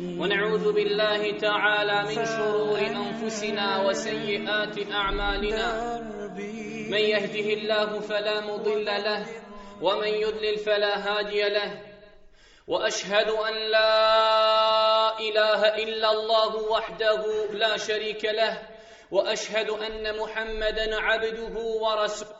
ونعوذ بالله تعالى من شرور أنفسنا وسيئات أعمالنا. من يهده الله فلا مضل له ومن يضلل فلا هادي له. وأشهد أن لا إله إلا الله وحده لا شريك له وأشهد أن محمدا عبده ورسوله.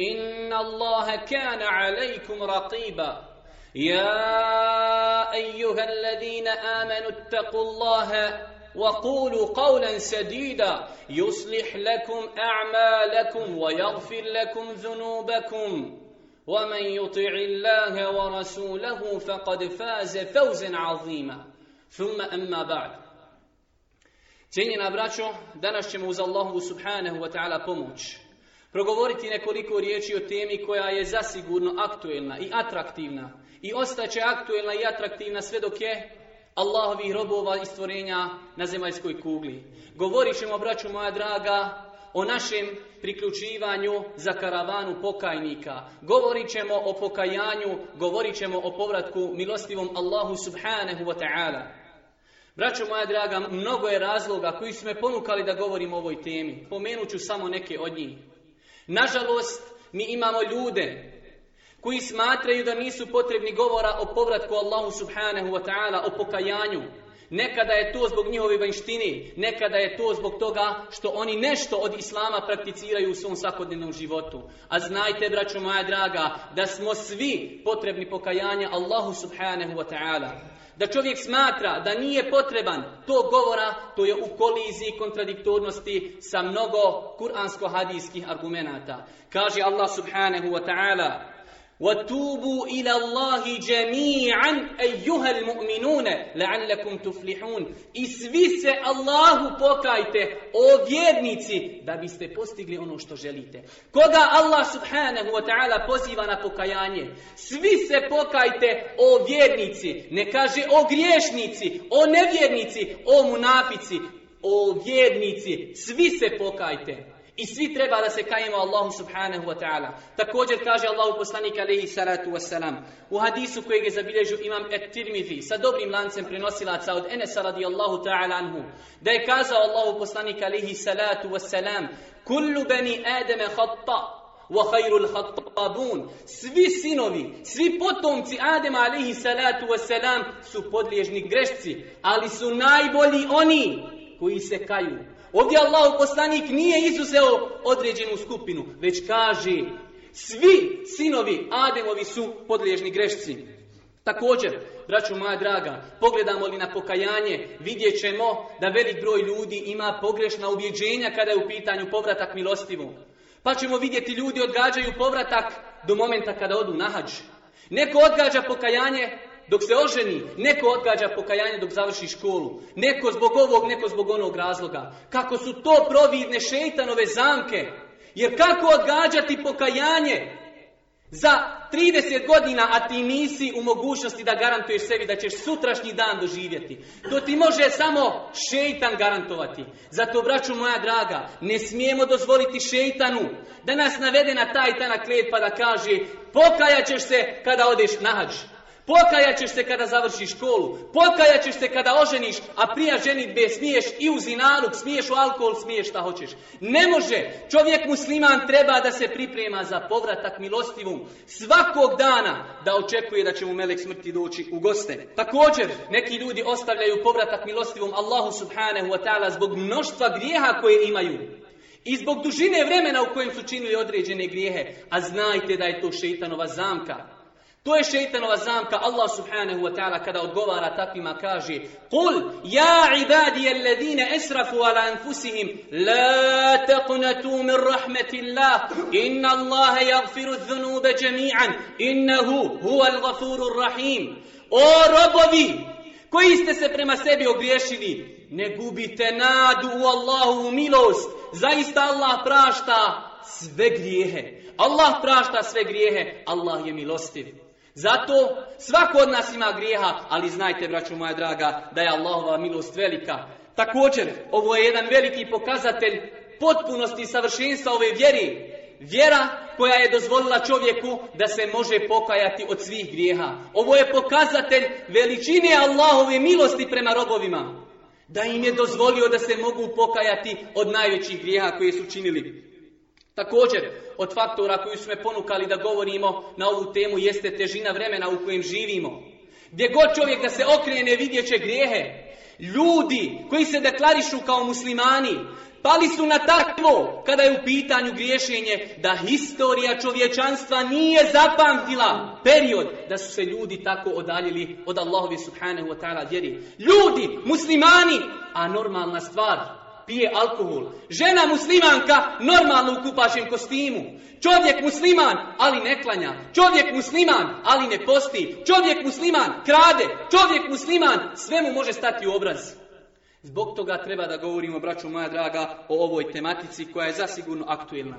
إن الله كان عليكم رقيبا. يا أيها الذين آمنوا اتقوا الله وقولوا قولا سديدا. يصلح لكم أعمالكم ويغفر لكم ذنوبكم. ومن يطع الله ورسوله فقد فاز فوزا عظيما. ثم أما بعد. Cijenjena braćo, danas ćemo uz Allahu subhanahu wa ta'ala pomoć. Progovoriti nekoliko riječi o temi koja je zasigurno aktuelna i atraktivna i ostaće aktuelna i atraktivna sve dok je Allahovih robova i stvorenja na zemaljskoj kugli. Govorit ćemo, braću moja draga, o našem priključivanju za karavanu pokajnika. Govorit ćemo o pokajanju, govorit ćemo o povratku milostivom Allahu subhanahu wa ta'ala. Braćo moja draga, mnogo je razloga koji su me ponukali da govorim o ovoj temi. Pomenut ću samo neke od njih. Nažalost, mi imamo ljude koji smatraju da nisu potrebni govora o povratku Allahu subhanahu wa ta'ala, o pokajanju. Nekada je to zbog njihove vanjštine, nekada je to zbog toga što oni nešto od Islama prakticiraju u svom svakodnevnom životu. A znajte, braćo moja draga, da smo svi potrebni pokajanja Allahu subhanahu wa ta'ala. Da čovjek smatra da nije potreban to govora, to je u koliziji kontradiktornosti sa mnogo kuransko-hadijskih argumenata. Kaže Allah subhanahu wa ta'ala, وَتُوبُوا إِلَى اللَّهِ جَمِيعًا أَيُّهَا الْمُؤْمِنُونَ لَعَلَّكُمْ تُفْلِحُونَ I svi se Allahu pokajte, o vjernici, da biste postigli ono što želite. Koga Allah subhanahu wa ta'ala poziva na pokajanje? Svi se pokajte, o vjernici. Ne kaže o griješnici, o nevjernici, o munafici, o vjernici. Svi se pokajte. I svi treba da se kajemo Allahu subhanahu wa ta'ala. Također kaže Allahu poslanik alaihi salatu wassalam. U hadisu kojeg je zabilježio imam et-Tirmidhi sa dobrim lancem prenosilaca od Enesa radijallahu ta'ala anhu da je kazao Allahu poslanik alaihi salatu wassalam kullu bani Adama hatta wa khairul khattabun. Svi sinovi svi potomci Adema alaihi salatu wassalam su podliježni grešci ali su najbolji oni koji se kaju. Ovdje Allah poslanik nije izuzeo određenu skupinu, već kaže svi sinovi Ademovi su podliježni grešci. Također, braću moja draga, pogledamo li na pokajanje, vidjet ćemo da velik broj ljudi ima pogrešna ubjeđenja kada je u pitanju povratak milostivu. Pa ćemo vidjeti ljudi odgađaju povratak do momenta kada odu na hađ. Neko odgađa pokajanje dok se oženi, neko odgađa pokajanje dok završi školu. Neko zbog ovog, neko zbog onog razloga. Kako su to providne šeitanove zamke. Jer kako odgađati pokajanje za 30 godina, a ti nisi u mogućnosti da garantuješ sebi da ćeš sutrašnji dan doživjeti. To ti može samo šeitan garantovati. Zato, braću moja draga, ne smijemo dozvoliti šeitanu da nas navede na taj tanak led pa da kaže pokajaćeš se kada odeš na hađu. Pokajaćeš se kada završiš školu. pokajaćeš se kada oženiš, a prija ženitbe smiješ i u zinaluk, smiješ u alkohol, smiješ šta hoćeš. Ne može. Čovjek musliman treba da se priprema za povratak milostivom svakog dana da očekuje da će mu melek smrti doći u goste. Također, neki ljudi ostavljaju povratak milostivom Allahu subhanahu wa ta'ala zbog mnoštva grijeha koje imaju. I zbog dužine vremena u kojem su činili određene grijehe. A znajte da je to šeitanova zamka. To je šeitanova zamka. Allah subhanahu wa ta'ala kada odgovara takvima kaže Kul, ja ibadije alledine esrafu ala anfusihim La taqnatu min rahmetillah Inna Allahe jagfiru dhunube jami'an Innahu huwa al-gafuru rahim O robovi koji ste se prema sebi ogriješili, ne gubite nadu u Allahu milost. Zaista Allah prašta sve grijehe. Allah prašta sve grijehe, Allah je milostiv. Zato svako od nas ima grijeha, ali znajte, braćo moja draga, da je Allahova milost velika. Također, ovo je jedan veliki pokazatelj potpunosti i savršenstva ove vjeri. Vjera koja je dozvolila čovjeku da se može pokajati od svih grijeha. Ovo je pokazatelj veličine Allahove milosti prema robovima. Da im je dozvolio da se mogu pokajati od najvećih grijeha koje su činili. Također, od faktora koji su me ponukali da govorimo na ovu temu jeste težina vremena u kojem živimo. Gdje god čovjek da se okrene vidjet će grijehe. Ljudi koji se deklarišu kao muslimani, pali su na takvo kada je u pitanju griješenje da historija čovječanstva nije zapamtila period da su se ljudi tako odaljili od Allahovi subhanahu wa ta'ala vjeri. Ljudi, muslimani, a normalna stvar, pije alkohol. Žena muslimanka normalno u kupašem kostimu. Čovjek musliman, ali ne klanja. Čovjek musliman, ali ne posti. Čovjek musliman, krade. Čovjek musliman, sve mu može stati u obraz. Zbog toga treba da govorimo, braću moja draga, o ovoj tematici koja je zasigurno aktuelna.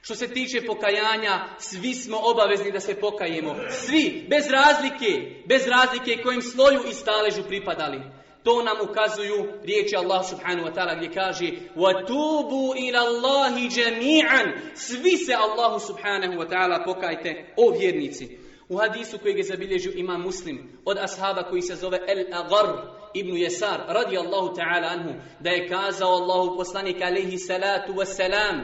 Što se tiče pokajanja, svi smo obavezni da se pokajemo. Svi, bez razlike, bez razlike kojim sloju i staležu pripadali. To nam ukazuju riječi Allah subhanahu wa ta'ala gdje kaže وَتُوبُوا إِلَى اللَّهِ جَمِيعًا Svi se Allahu subhanahu wa ta'ala pokajte, o vjernici. U hadisu kojeg je zabilježio imam muslim od ashaba koji se zove El-Agar ibn Jesar radijallahu ta'ala anhu da je kazao Allahu poslanik alaihi salatu wassalam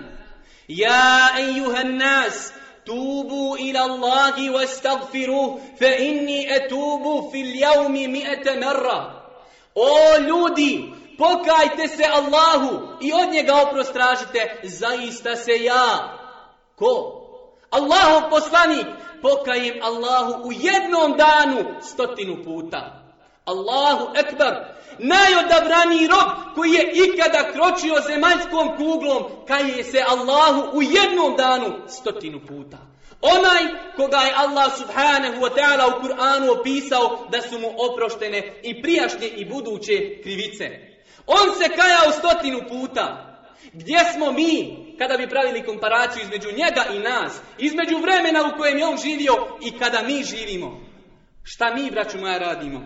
Ja ejuhan nas توبوا إلى الله واستغفروه فإني أتوب في اليوم مئة مرة O ljudi, pokajte se Allahu i od njega oprost tražite, zaista se ja. Ko? Allahov poslanik, pokajem Allahu u jednom danu stotinu puta. Allahu ekbar, najodabraniji rob koji je ikada kročio zemaljskom kuglom, kaje se Allahu u jednom danu stotinu puta. Onaj koga je Allah subhanahu wa ta'ala u Kur'anu opisao da su mu oproštene i prijašnje i buduće krivice. On se kajao stotinu puta. Gdje smo mi kada bi pravili komparaciju između njega i nas, između vremena u kojem je on živio i kada mi živimo? Šta mi, braću moja, radimo?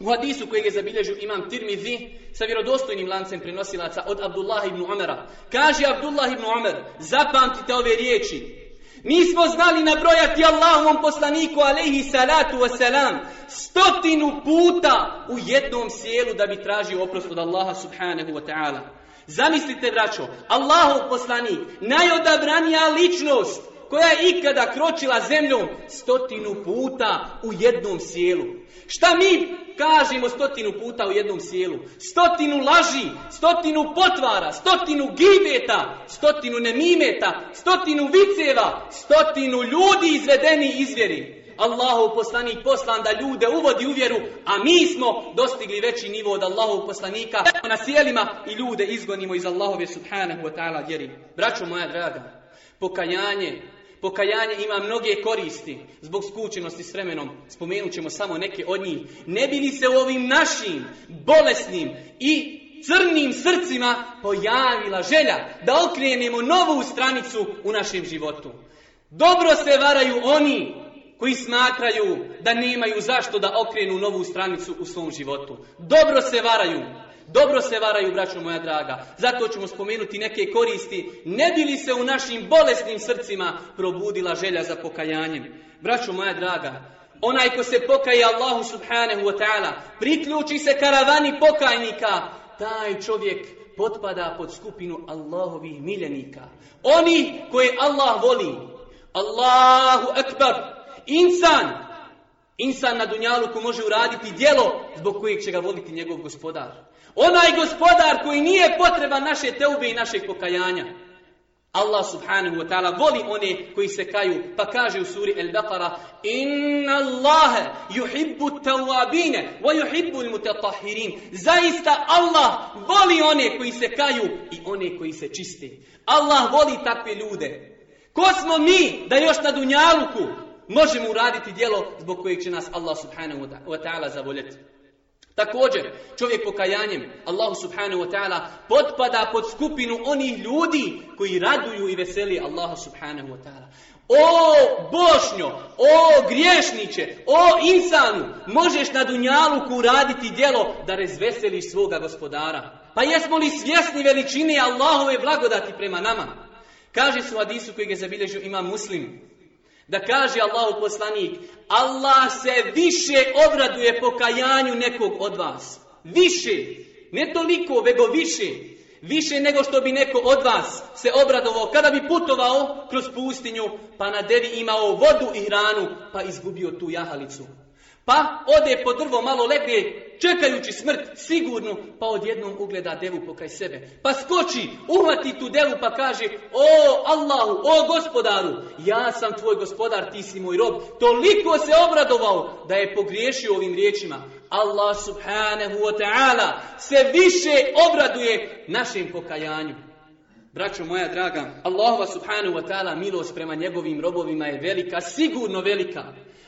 U hadisu kojeg je zabilježio imam Tirmidhi sa vjerodostojnim lancem prenosilaca od Abdullah ibn Umara. Kaže Abdullah ibn Umar, zapamtite ove riječi. Nismo znali nabrojati Allahovom poslaniku alaihi salatu wasalam stotinu puta u jednom sjelu da bi tražio oprost od Allaha subhanahu wa ta'ala. Zamislite, braćo, Allahov poslanik, najodabranija ličnost koja je ikada kročila zemljom stotinu puta u jednom sjelu. Šta mi kažemo stotinu puta u jednom sjelu? Stotinu laži, stotinu potvara, stotinu gibeta, stotinu nemimeta, stotinu viceva, stotinu ljudi izvedeni izvjeri. Allahov poslanik poslan da ljude uvodi u vjeru, a mi smo dostigli veći nivo od Allahov poslanika na sjelima i ljude izgonimo iz Allahove subhanahu wa ta'ala vjeri. Braćo moja draga, pokajanje Pokajanje ima mnoge koristi zbog skučenosti s vremenom. Spomenut ćemo samo neke od njih. Ne bi li se u ovim našim bolesnim i crnim srcima pojavila želja da okrenemo novu stranicu u našem životu. Dobro se varaju oni koji smatraju da nemaju zašto da okrenu novu stranicu u svom životu. Dobro se varaju. Dobro se varaju, braćo moja draga. Zato ćemo spomenuti neke koristi. Ne bi li se u našim bolesnim srcima probudila želja za pokajanjem. Braćo moja draga, onaj ko se pokaje Allahu subhanahu wa ta'ala, priključi se karavani pokajnika, taj čovjek potpada pod skupinu Allahovih miljenika. Oni koje Allah voli. Allahu akbar. Insan. Insan na dunjaluku može uraditi dijelo zbog kojeg će ga voliti njegov gospodar. Onaj gospodar koji nije potreban naše teube i našeg pokajanja. Allah subhanahu wa ta'ala voli one koji se kaju, pa kaže u suri El-Baqara Inna Allahe yuhibbu tawabine wa yuhibbu mutatahirin Zaista Allah voli one koji se kaju i one koji se čiste. Allah voli takve ljude. Ko smo mi da još na dunjaluku možemo uraditi dijelo zbog kojeg će nas Allah subhanahu wa ta'ala zavoljeti? Također, čovjek pokajanjem, Allahu subhanahu wa ta'ala, potpada pod skupinu onih ljudi koji raduju i veseli Allahu subhanahu wa ta'ala. O Bošnjo, o griješniće, o insanu, možeš na Dunjaluku raditi djelo da razveseliš svoga gospodara. Pa jesmo li svjesni veličine Allahove blagodati prema nama? Kaže su Hadisu koji ga zabilježio ima muslim. Da kaže Allahu poslanik, Allah se više obraduje pokajanju nekog od vas. Više. Ne toliko, vego više. Više nego što bi neko od vas se obradovao kada bi putovao kroz pustinju, pa na devi imao vodu i hranu, pa izgubio tu jahalicu. Pa ode po drvo malo legne, čekajući smrt, sigurno, pa odjednom ugleda devu pokraj sebe. Pa skoči, uhvati tu devu pa kaže, o Allahu, o gospodaru, ja sam tvoj gospodar, ti si moj rob. Toliko se obradovao da je pogriješio ovim riječima. Allah subhanahu wa ta'ala se više obraduje našem pokajanju. Braćo moja draga, Allah subhanahu wa ta'ala milost prema njegovim robovima je velika, sigurno velika.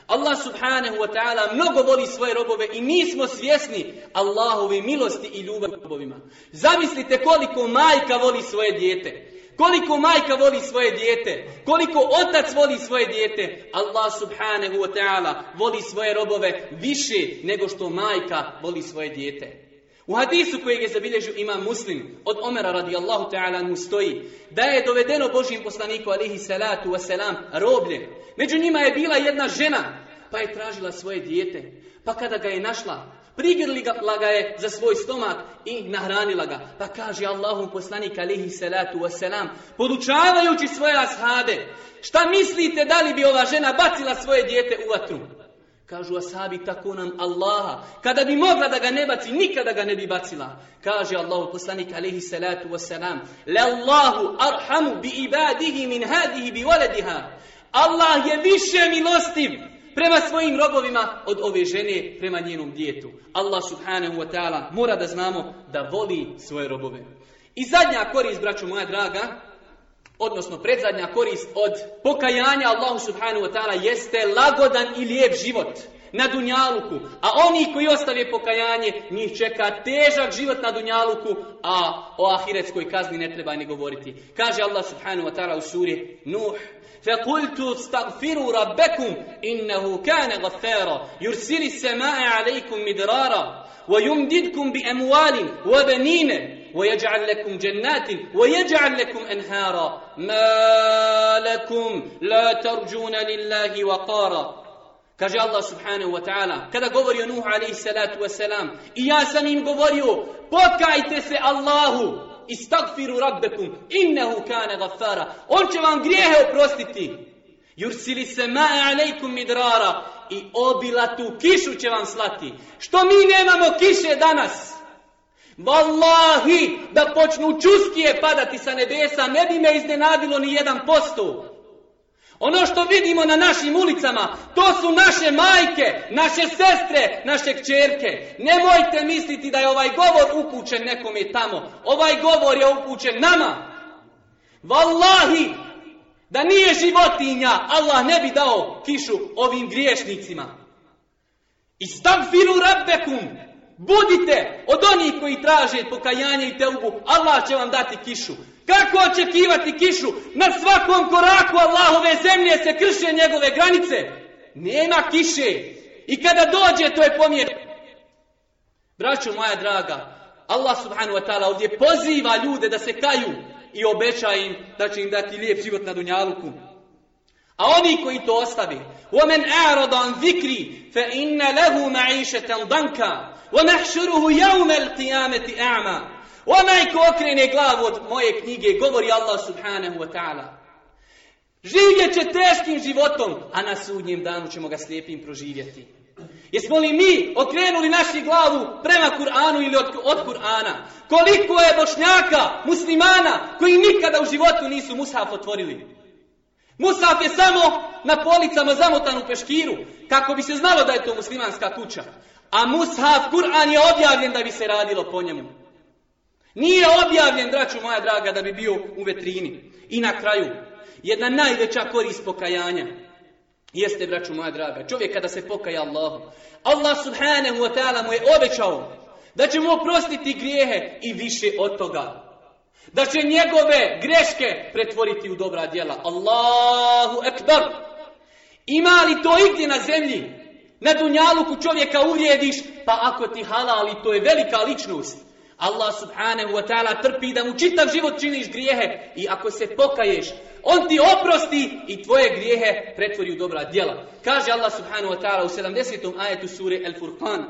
Allah subhanahu wa ta'ala mnogo voli svoje robove i nismo svjesni Allahove milosti i ljubavi robovima. Zamislite koliko majka voli svoje dijete. Koliko majka voli svoje dijete. Koliko otac voli svoje dijete. Allah subhanahu wa ta'ala voli svoje robove više nego što majka voli svoje dijete. U hadisu kojeg je zabilježio ima muslim od Omera radijallahu ta'ala mu stoji da je dovedeno Božim poslaniku alihi salatu wasalam roblje. Među njima je bila jedna žena pa je tražila svoje dijete. Pa kada ga je našla, prigrlila ga je za svoj stomak i nahranila ga. Pa kaže Allahu poslanik alihi salatu wasalam podučavajući svoje ashade šta mislite da li bi ova žena bacila svoje dijete u vatru? Kažu asabi, tako nam Allaha. Kada bi mogla da ga ne baci, nikada ga ne bi bacila. Kaže Allahu poslanik alaihi salatu wasalam, Le Allahu arhamu bi ibadihi min hadihi bi waladiha. Allah je više milostiv prema svojim robovima od ove žene prema njenom djetu. Allah subhanahu wa ta'ala mora da znamo da voli svoje robove. I zadnja korist, braću moja draga, odnosno predzadnja korist od pokajanja Allahu subhanahu wa ta'ala jeste lagodan i lijep život na Dunjaluku. A oni koji ostave pokajanje, njih čeka težak život na Dunjaluku, a o ahiretskoj kazni ne treba ni govoriti. Kaže Allah subhanahu wa ta'ala u suri Nuh, فقلت استغفروا ربكم إنه كان غفارا يرسل السماء عليكم مدرارا ويمددكم بأموال وبنين ويجعل لكم جنات ويجعل لكم أنهارا ما لكم لا ترجون لله وقارا Kaže Allah subhanahu wa ta'ala, kada govori o Nuhu alaihi salatu wa salam, i ja sam im govorio, pokajte se Allahu, istagfiru rabbekum, innehu kane gafara, on će vam grijehe oprostiti. Jursili se ma'e alaikum midrara, i obilatu kišu će vam slati. Što mi nemamo kiše danas? Wallahi, da počnu čustije padati sa nebesa, ne bi me iznenadilo ni jedan posto. Ono što vidimo na našim ulicama, to su naše majke, naše sestre, naše kćerke. Nemojte misliti da je ovaj govor upućen nekome tamo. Ovaj govor je upućen nama. Wallahi, da nije životinja, Allah ne bi dao kišu ovim griješnicima. Istagfiru rabbekum, Budite od onih koji traže pokajanje i teubu. Allah će vam dati kišu. Kako očekivati kišu? Na svakom koraku Allahove zemlje se krše njegove granice. Nema kiše. I kada dođe, to je pomjer. Braćo moja draga, Allah subhanahu wa ta'ala ovdje poziva ljude da se kaju i obeća im da će im dati lijep život na dunjaluku. A oni koji to ostavi, وَمَنْ أَعْرَضَ عَنْ ذِكْرِ فَإِنَّ لَهُ مَعِيشَةً دَنْكَ وَنَحْشُرُهُ يَوْمَ الْقِيَامَةِ أَعْمَى Onaj ko okrene glavu od moje knjige, govori Allah subhanahu wa ta'ala. Živjet će teškim životom, a na sudnjem danu ćemo ga slijepim proživjeti. Jesmo li mi okrenuli naši glavu prema Kur'anu ili od, od Kur'ana? Koliko je bošnjaka, muslimana, koji nikada u životu nisu mushaf otvorili? Mushaf je samo na policama zamotan u peškiru, kako bi se znalo da je to muslimanska kuća. A mushaf, Kur'an je objavljen da bi se radilo po njemu. Nije objavljen, draću moja draga, da bi bio u vetrini. I na kraju, jedna najveća korist pokajanja. Jeste, braću moja draga, čovjek kada se pokaja Allahu, Allah subhanahu wa ta'ala mu je obećao da će mu oprostiti grijehe i više od toga. Da će njegove greške pretvoriti u dobra djela. Allahu ekbar. Ima li to igdje na zemlji? Na dunjaluku čovjeka uvrijediš, pa ako ti halali, to je velika ličnost. Allah subhanahu wa ta'ala trpi da mu čitav život činiš grijehe i ako se pokaješ, on ti oprosti i tvoje grijehe pretvori u dobra djela. Kaže Allah subhanahu wa ta'ala u 70. ajetu sure El Furqan.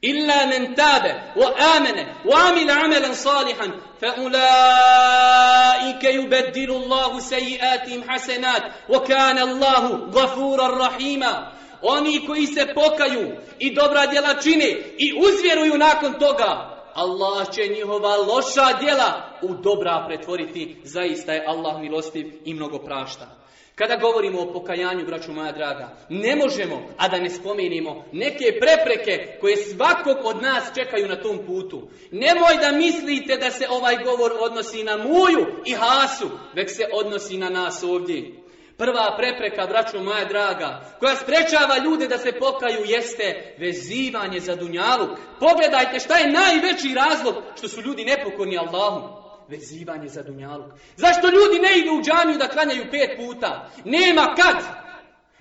Illa men tabe, wa amene, wa amila amelan salihan, fa ulaike yubeddilu Allahu sejiatim hasenat, wa kana Allahu gafuran rahima. Oni koji se pokaju i dobra djela čine i uzvjeruju nakon toga, Allah će njihova loša djela u dobra pretvoriti. Zaista je Allah milostiv i mnogo prašta. Kada govorimo o pokajanju, braću moja draga, ne možemo, a da ne spomenimo, neke prepreke koje svakog od nas čekaju na tom putu. Nemoj da mislite da se ovaj govor odnosi na muju i hasu, već se odnosi na nas ovdje. Prva prepreka, braćo moja draga, koja sprečava ljude da se pokaju, jeste vezivanje za dunjaluk. Pogledajte šta je najveći razlog što su ljudi nepokorni Allahom. Vezivanje za dunjaluk. Zašto ljudi ne idu u džamiju da klanjaju pet puta? Nema kad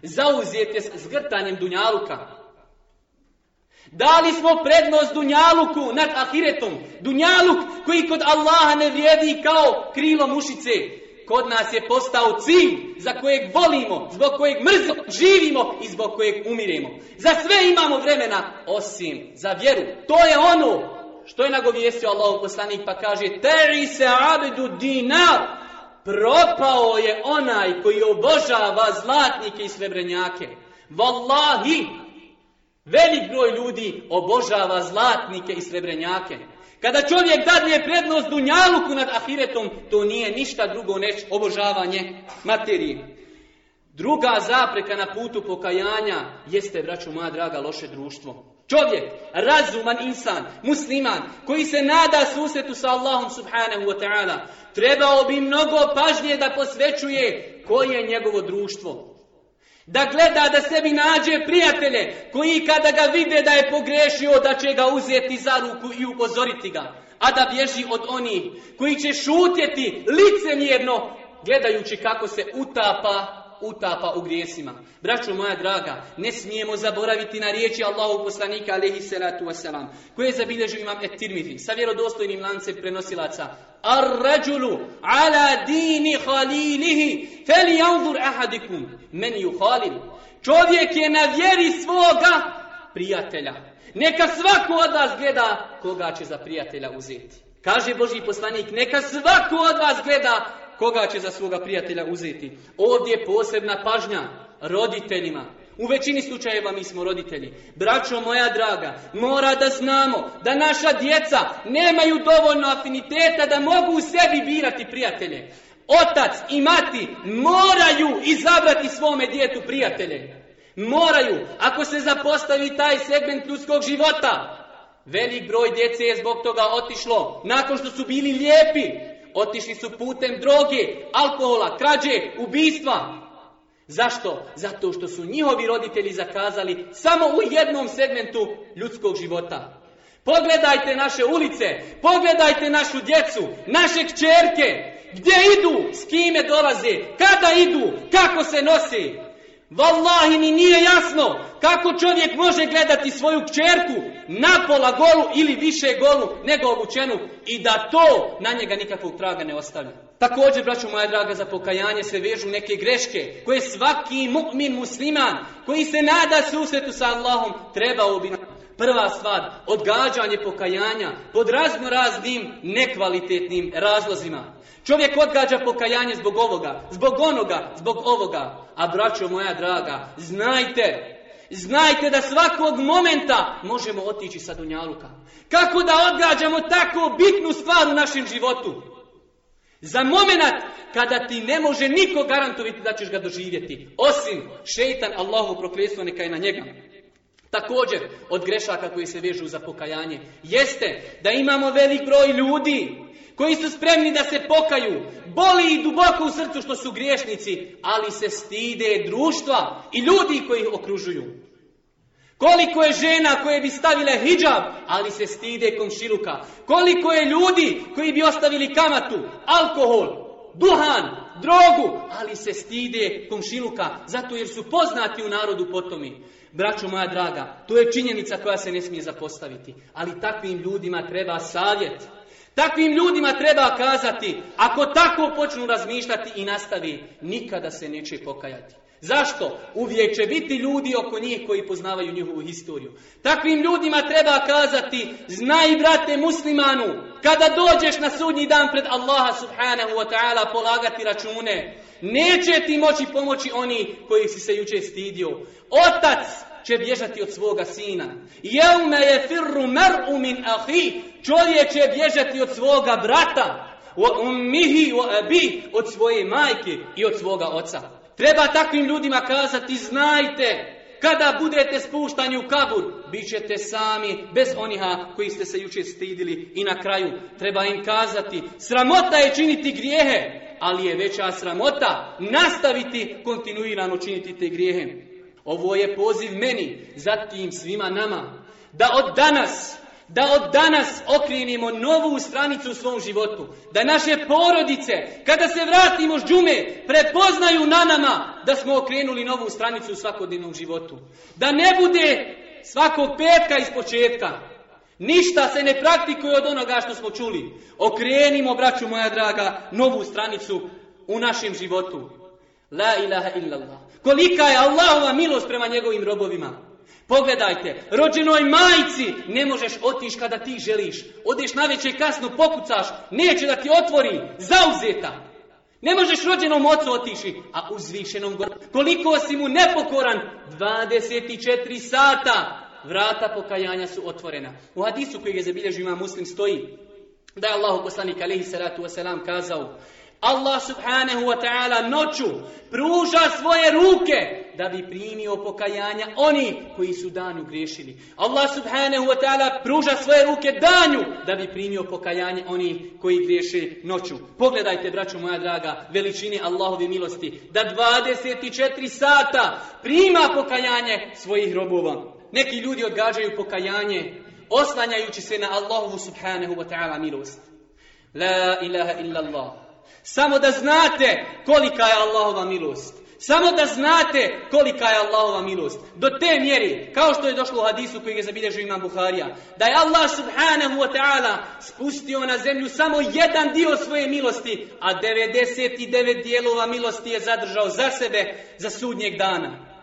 zauzijete s grtanjem dunjaluka. Dali smo prednost dunjaluku nad ahiretom. Dunjaluk koji kod Allaha ne vrijedi kao krilo mušice kod nas je postao cilj za kojeg volimo, zbog kojeg mrzo živimo i zbog kojeg umiremo. Za sve imamo vremena, osim za vjeru. To je ono što je nagovijestio Allah poslanik pa kaže Teri se abidu dinar. Propao je onaj koji obožava zlatnike i srebrenjake. Wallahi, velik broj ljudi obožava zlatnike i srebrenjake. Kada čovjek dadne prednost dunjaluku nad ahiretom, to nije ništa drugo neč obožavanje materije. Druga zapreka na putu pokajanja jeste, braću moja draga, loše društvo. Čovjek, razuman insan, musliman, koji se nada susretu sa Allahom subhanahu wa ta'ala, trebao bi mnogo pažnje da posvećuje koje je njegovo društvo. Da gleda da sebi nađe prijatelje koji kada ga vide da je pogrešio da će ga uzeti za ruku i upozoriti ga. A da bježi od onih koji će šutjeti licemjerno gledajući kako se utapa utapa u grijesima. Braćo moja draga, ne smijemo zaboraviti na riječi Allahu poslanika alaihi salatu wasalam, koje je zabilježio imam Et-Tirmizi sa vjerodostojnim lancem prenosilaca. Ar rađulu ala dini halilihi, fel janzur ahadikum, men ju halil. Čovjek je na vjeri svoga prijatelja. Neka svako od vas gleda koga će za prijatelja uzeti. Kaže Boži poslanik, neka svako od vas gleda koga će za svoga prijatelja uzeti. Ovdje je posebna pažnja roditeljima. U većini slučajeva mi smo roditelji. Braćo moja draga, mora da znamo da naša djeca nemaju dovoljno afiniteta da mogu u sebi birati prijatelje. Otac i mati moraju izabrati svome djetu prijatelje. Moraju, ako se zapostavi taj segment ljudskog života, velik broj djece je zbog toga otišlo, nakon što su bili lijepi, Otišli su putem droge, alkohola, krađe, ubistva. Zašto? Zato što su njihovi roditelji zakazali samo u jednom segmentu ljudskog života. Pogledajte naše ulice, pogledajte našu djecu, naše kćerke, gdje idu, s kime dolaze, kada idu, kako se nose. Wallahi mi nije jasno kako čovjek može gledati svoju kćerku na pola golu ili više golu nego obučenu i da to na njega nikakvog traga ne ostavlja. Također, braćo moja draga, za pokajanje se vežu neke greške koje svaki mu'min musliman koji se nada susretu sa Allahom trebao bi Prva stvar, odgađanje pokajanja pod razno raznim nekvalitetnim razlozima. Čovjek odgađa pokajanje zbog ovoga, zbog onoga, zbog ovoga. A braćo moja draga, znajte, znajte da svakog momenta možemo otići sa Dunjaluka. Kako da odgađamo tako bitnu stvar u našem životu? Za moment kada ti ne može niko garantoviti da ćeš ga doživjeti. Osim šeitan Allahu prokljestvo neka je na njega. Također, od grešaka koji se vežu za pokajanje, jeste da imamo velik broj ljudi koji su spremni da se pokaju, boli i duboko u srcu što su griješnici, ali se stide društva i ljudi koji ih okružuju. Koliko je žena koje bi stavile hijab, ali se stide komšiluka. Koliko je ljudi koji bi ostavili kamatu, alkohol, duhan, drogu, ali se stide komšiluka, zato jer su poznati u narodu potomi. Braćo moja draga, to je činjenica koja se ne smije zapostaviti. Ali takvim ljudima treba savjet. Takvim ljudima treba kazati, ako tako počnu razmišljati i nastavi, nikada se neće pokajati. Zašto? Uvijek će biti ljudi oko njih koji poznavaju njihovu historiju. Takvim ljudima treba kazati, znaj brate muslimanu, kada dođeš na sudnji dan pred Allaha subhanahu wa ta'ala polagati račune, neće ti moći pomoći oni koji si se juče stidio. Otac će bježati od svoga sina. Jeume je firru mar'u min ahi, čovjek će bježati od svoga brata. Wa ummihi wa abi, od svoje majke i od svoga oca. Treba takvim ljudima kazati, znajte, kada budete spuštani u kabur, bit ćete sami, bez oniha koji ste se juče stidili. I na kraju, treba im kazati, sramota je činiti grijehe, ali je veća sramota nastaviti kontinuirano činiti te grijehe. Ovo je poziv meni, zatim svima nama, da od danas da od danas okrenemo novu stranicu u svom životu. Da naše porodice, kada se vratimo s džume, prepoznaju na nama da smo okrenuli novu stranicu u svakodnevnom životu. Da ne bude svakog petka iz početka. Ništa se ne praktikuje od onoga što smo čuli. Okrenimo, braću moja draga, novu stranicu u našem životu. La ilaha illallah. Kolika je Allahova milost prema njegovim robovima. Pogledajte, rođenoj majci ne možeš otići kada ti želiš. Odeš na večer kasno, pokucaš, neće da ti otvori, zauzeta. Ne možeš rođenom ocu otiši, a uzvišenom gor. Koliko si mu nepokoran? 24 sata. Vrata pokajanja su otvorena. U hadisu koji je zabilježio ima muslim stoji da je Allah poslanik alaihi salatu wasalam kazao Allah subhanahu wa ta'ala noću pruža svoje ruke da bi primio pokajanja oni koji su danju griješili. Allah subhanahu wa ta'ala pruža svoje ruke danju da bi primio pokajanje oni koji griješe noću. Pogledajte, braćo moja draga, veličine Allahove milosti, da 24 sata prima pokajanje svojih robova. Neki ljudi odgađaju pokajanje oslanjajući se na Allahovu subhanahu wa ta'ala milost. La ilaha illa Allah. Samo da znate kolika je Allahova milost. Samo da znate kolika je Allahova milost. Do te mjeri, kao što je došlo u hadisu koji je zabilježio imam Buharija, da je Allah subhanahu wa ta'ala spustio na zemlju samo jedan dio svoje milosti, a 99 dijelova milosti je zadržao za sebe za sudnjeg dana.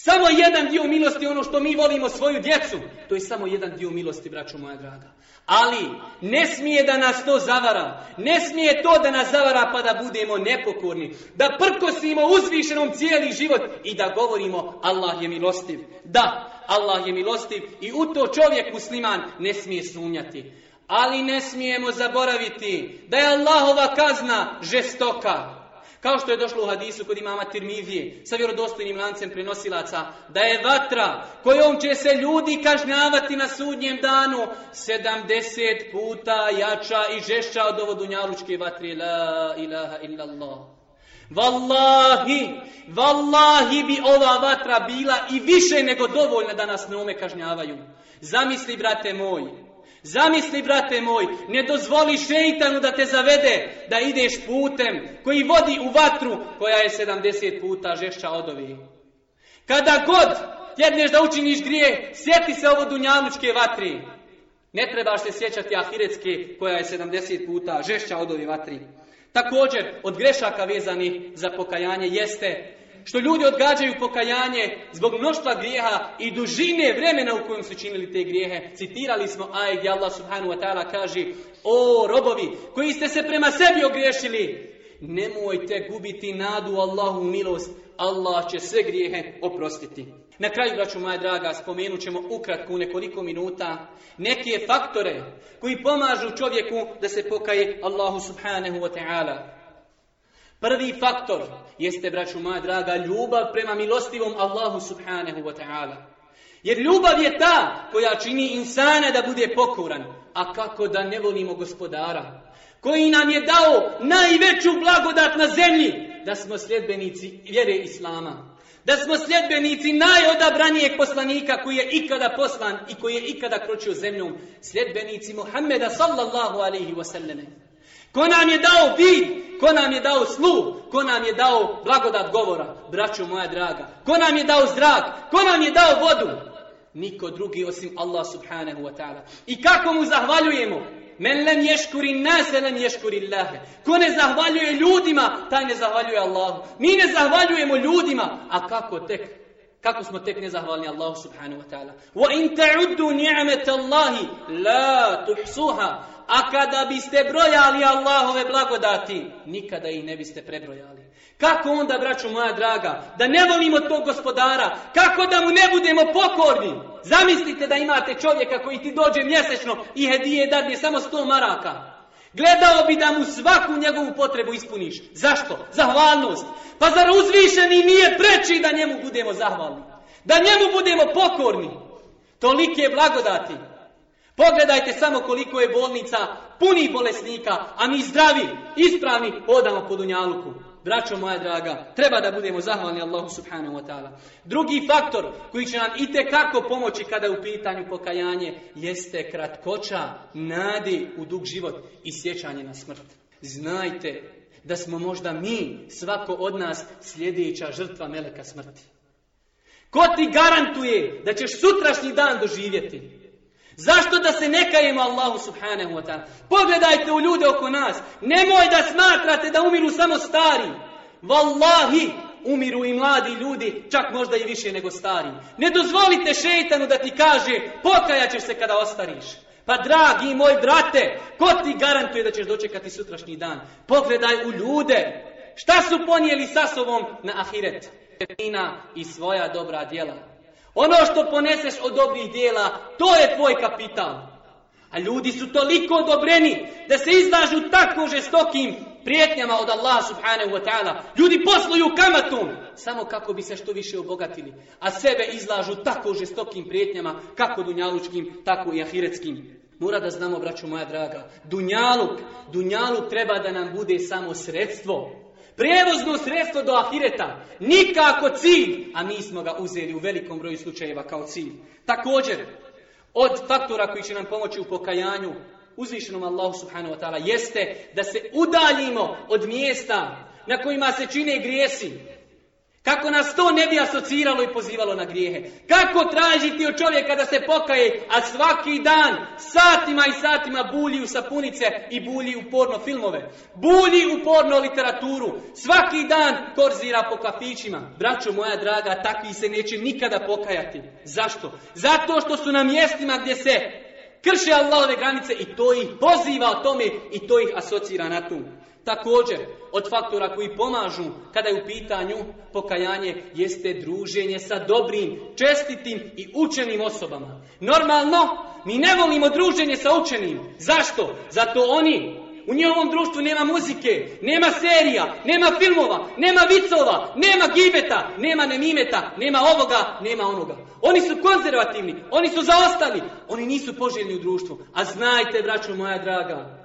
Samo jedan dio milosti ono što mi volimo svoju djecu. To je samo jedan dio milosti, braćo moja draga. Ali ne smije da nas to zavara. Ne smije to da nas zavara pa da budemo nepokorni. Da prkosimo uzvišenom cijeli život i da govorimo Allah je milostiv. Da, Allah je milostiv i u to čovjek musliman ne smije sumnjati. Ali ne smijemo zaboraviti da je Allahova kazna žestoka. Kao što je došlo u hadisu kod imama Tirmizije sa vjerodostojnim lancem prenosilaca, da je vatra kojom će se ljudi kažnjavati na sudnjem danu 70 puta jača i žešća od ovo dunjalučke vatre. La ilaha illallah. Wallahi, wallahi bi ova vatra bila i više nego dovoljna da nas na ome kažnjavaju. Zamisli, brate moj, Zamisli, brate moj, ne dozvoli šeitanu da te zavede da ideš putem koji vodi u vatru koja je 70 puta žešća od ovih. Kada god jedneš da učiniš grije, sjeti se ovo dunjalučke vatri. Ne trebaš se sjećati ahiretske koja je 70 puta žešća od ovih vatri. Također, od grešaka vezani za pokajanje jeste što ljudi odgađaju pokajanje zbog mnoštva grijeha i dužine vremena u kojem su činili te grijehe. Citirali smo aj gdje Allah subhanu wa ta'ala kaže O robovi koji ste se prema sebi ogriješili, nemojte gubiti nadu Allahu milost, Allah će sve grijehe oprostiti. Na kraju, braću moja draga, spomenut ćemo ukratko u nekoliko minuta neke faktore koji pomažu čovjeku da se pokaje Allahu subhanahu wa ta'ala. Prvi faktor jeste, braću moja draga, ljubav prema milostivom Allahu subhanahu wa ta'ala. Jer ljubav je ta koja čini insana da bude pokoran. A kako da ne volimo gospodara? Koji nam je dao najveću blagodat na zemlji da smo sljedbenici vjere Islama. Da smo sljedbenici najodabranijeg poslanika koji je ikada poslan i koji je ikada kročio zemljom. Sljedbenici Muhammeda sallallahu alaihi wasallam. Ko nam je dao vid, ko nam je dao sluh, ko nam je dao blagodat govora, braćo moja draga. Ko nam je dao zrak, ko nam je dao vodu. Niko drugi osim Allah subhanahu wa ta'ala. I kako mu zahvaljujemo? Men lem ješkuri nase lem ješkuri Allahe. Ko ne zahvaljuje ljudima, taj ne zahvaljuje Allahu. Mi ne zahvaljujemo ljudima, a kako tek? Kako smo tek nezahvalni Allahu subhanahu wa ta'ala? Wa in ta'uddu ni'meta Allahi la tuhsuha. A kada biste brojali Allahove blagodati, nikada ih ne biste prebrojali. Kako onda, braćo moja draga, da ne volimo tog gospodara? Kako da mu ne budemo pokorni? Zamislite da imate čovjeka koji ti dođe mjesečno i hedije dadne samo sto maraka. Gledao bi da mu svaku njegovu potrebu ispuniš. Zašto? Zahvalnost. Pa zar uzvišeni nije preči da njemu budemo zahvalni? Da njemu budemo pokorni? Tolike blagodati. Pogledajte samo koliko je bolnica puni bolesnika, a mi zdravi, ispravni, hodamo po Dunjaluku. Braćo moja draga, treba da budemo zahvalni Allahu subhanahu wa ta'ala. Drugi faktor koji će nam i kako pomoći kada je u pitanju pokajanje jeste kratkoća, nadi u dug život i sjećanje na smrt. Znajte da smo možda mi, svako od nas, sljedeća žrtva meleka smrti. Ko ti garantuje da ćeš sutrašnji dan doživjeti? Zašto da se ne kajemo Allahu subhanahu wa ta'ala? Pogledajte u ljude oko nas. Nemoj da smatrate da umiru samo stari. Wallahi, umiru i mladi ljudi, čak možda i više nego stari. Ne dozvolite šeitanu da ti kaže, pokajaćeš se kada ostariš. Pa dragi moj brate, ko ti garantuje da ćeš dočekati sutrašnji dan? Pogledaj u ljude. Šta su ponijeli sa sobom na ahiret? I svoja dobra djela. Ono što poneseš od dobrih dijela, to je tvoj kapital. A ljudi su toliko odobreni da se izlažu tako žestokim prijetnjama od Allaha subhanahu wa ta'ala. Ljudi posluju kamatom samo kako bi se što više obogatili. A sebe izlažu tako žestokim prijetnjama kako dunjalučkim, tako i ahiretskim. Mora da znamo, braću moja draga, dunjaluk, dunjaluk treba da nam bude samo sredstvo. Prijevozno sredstvo do ahireta. Nikako cilj. A mi smo ga uzeli u velikom broju slučajeva kao cilj. Također, od faktora koji će nam pomoći u pokajanju uzvišenom Allahu subhanahu wa ta'ala jeste da se udaljimo od mjesta na kojima se čine grijesi. Kako nas to ne bi asociralo i pozivalo na grijehe. Kako tražiti od čovjeka da se pokaje, a svaki dan satima i satima bulji u sapunice i bulji u porno filmove. Bulji u porno literaturu. Svaki dan korzira po kafićima. Braćo moja draga, takvi se neće nikada pokajati. Zašto? Zato što su na mjestima gdje se krše Allahove granice i to ih poziva o tome i to ih asocira na tu. Također, od faktora koji pomažu kada je u pitanju pokajanje, jeste druženje sa dobrim, čestitim i učenim osobama. Normalno, mi ne volimo druženje sa učenim. Zašto? Zato oni u njihovom društvu nema muzike, nema serija, nema filmova, nema vicova, nema gibeta, nema nemimeta, nema ovoga, nema onoga. Oni su konzervativni, oni su zaostali, oni nisu poželjni u društvu. A znajte, braćo moja draga,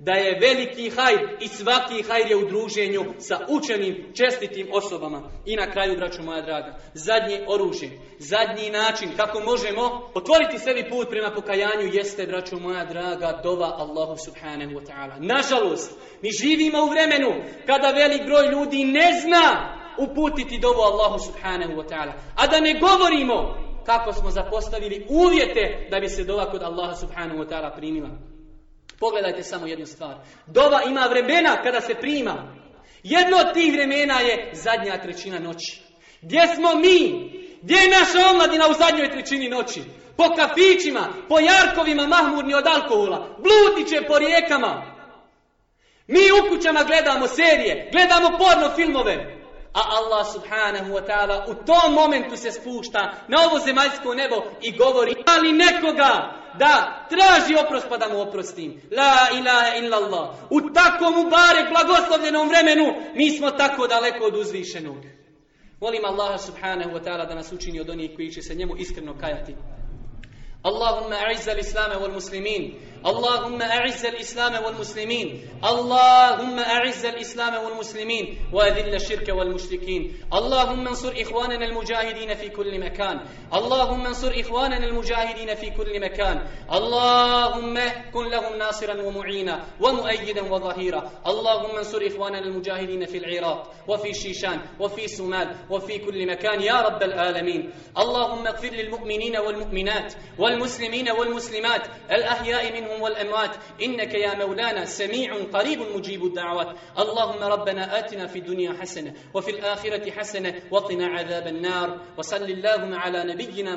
da je veliki hajr i svaki hajr je u druženju sa učenim, čestitim osobama. I na kraju, braću moja draga, zadnje oružje, zadnji način kako možemo otvoriti sebi put prema pokajanju jeste, braću moja draga, dova Allahu subhanahu wa ta'ala. Nažalost, mi živimo u vremenu kada velik broj ljudi ne zna uputiti dovu Allahu subhanahu wa ta'ala. A da ne govorimo kako smo zapostavili uvjete da bi se dova kod Allaha subhanahu wa ta'ala primila. Pogledajte samo jednu stvar. Dova ima vremena kada se prima. Jedno od tih vremena je zadnja trećina noći. Gdje smo mi? Gdje je naša omladina u zadnjoj trećini noći? Po kafićima, po jarkovima mahmurni od alkohola, blutiće po rijekama. Mi u kućama gledamo serije, gledamo porno filmove. A Allah subhanahu wa ta'ala u tom momentu se spušta na ovo zemaljsko nebo i govori ali nekoga da traži oprost pa da mu oprostim. La ilaha illallah. U takvom ubarek blagoslovljenom vremenu mi smo tako daleko od uzvišenog. Molim Allaha subhanahu wa ta'ala da nas učini od onih koji će se njemu iskreno kajati. Allahumma aizza l-Islame wal muslimin. اللهم أعز الإسلام والمسلمين. اللهم أعز الإسلام والمسلمين. وأذل الشرك والمشركين. اللهم انصر إخواننا المجاهدين في كل مكان. اللهم انصر إخواننا المجاهدين في كل مكان. اللهم كن لهم ناصرا ومعينا ومؤيدا وظهيرا. اللهم انصر إخواننا المجاهدين في العراق وفي شيشان وفي سومال وفي كل مكان يا رب العالمين. اللهم اغفر للمؤمنين والمؤمنات والمسلمين والمسلمات. الأحياء منهم والأموات إنك يا مولانا سميع قريب مجيب الدعوات. اللهم ربنا آتنا في الدنيا حسنة وفي الآخرة حسنة وقنا عذاب النار. وصل اللهم على نبينا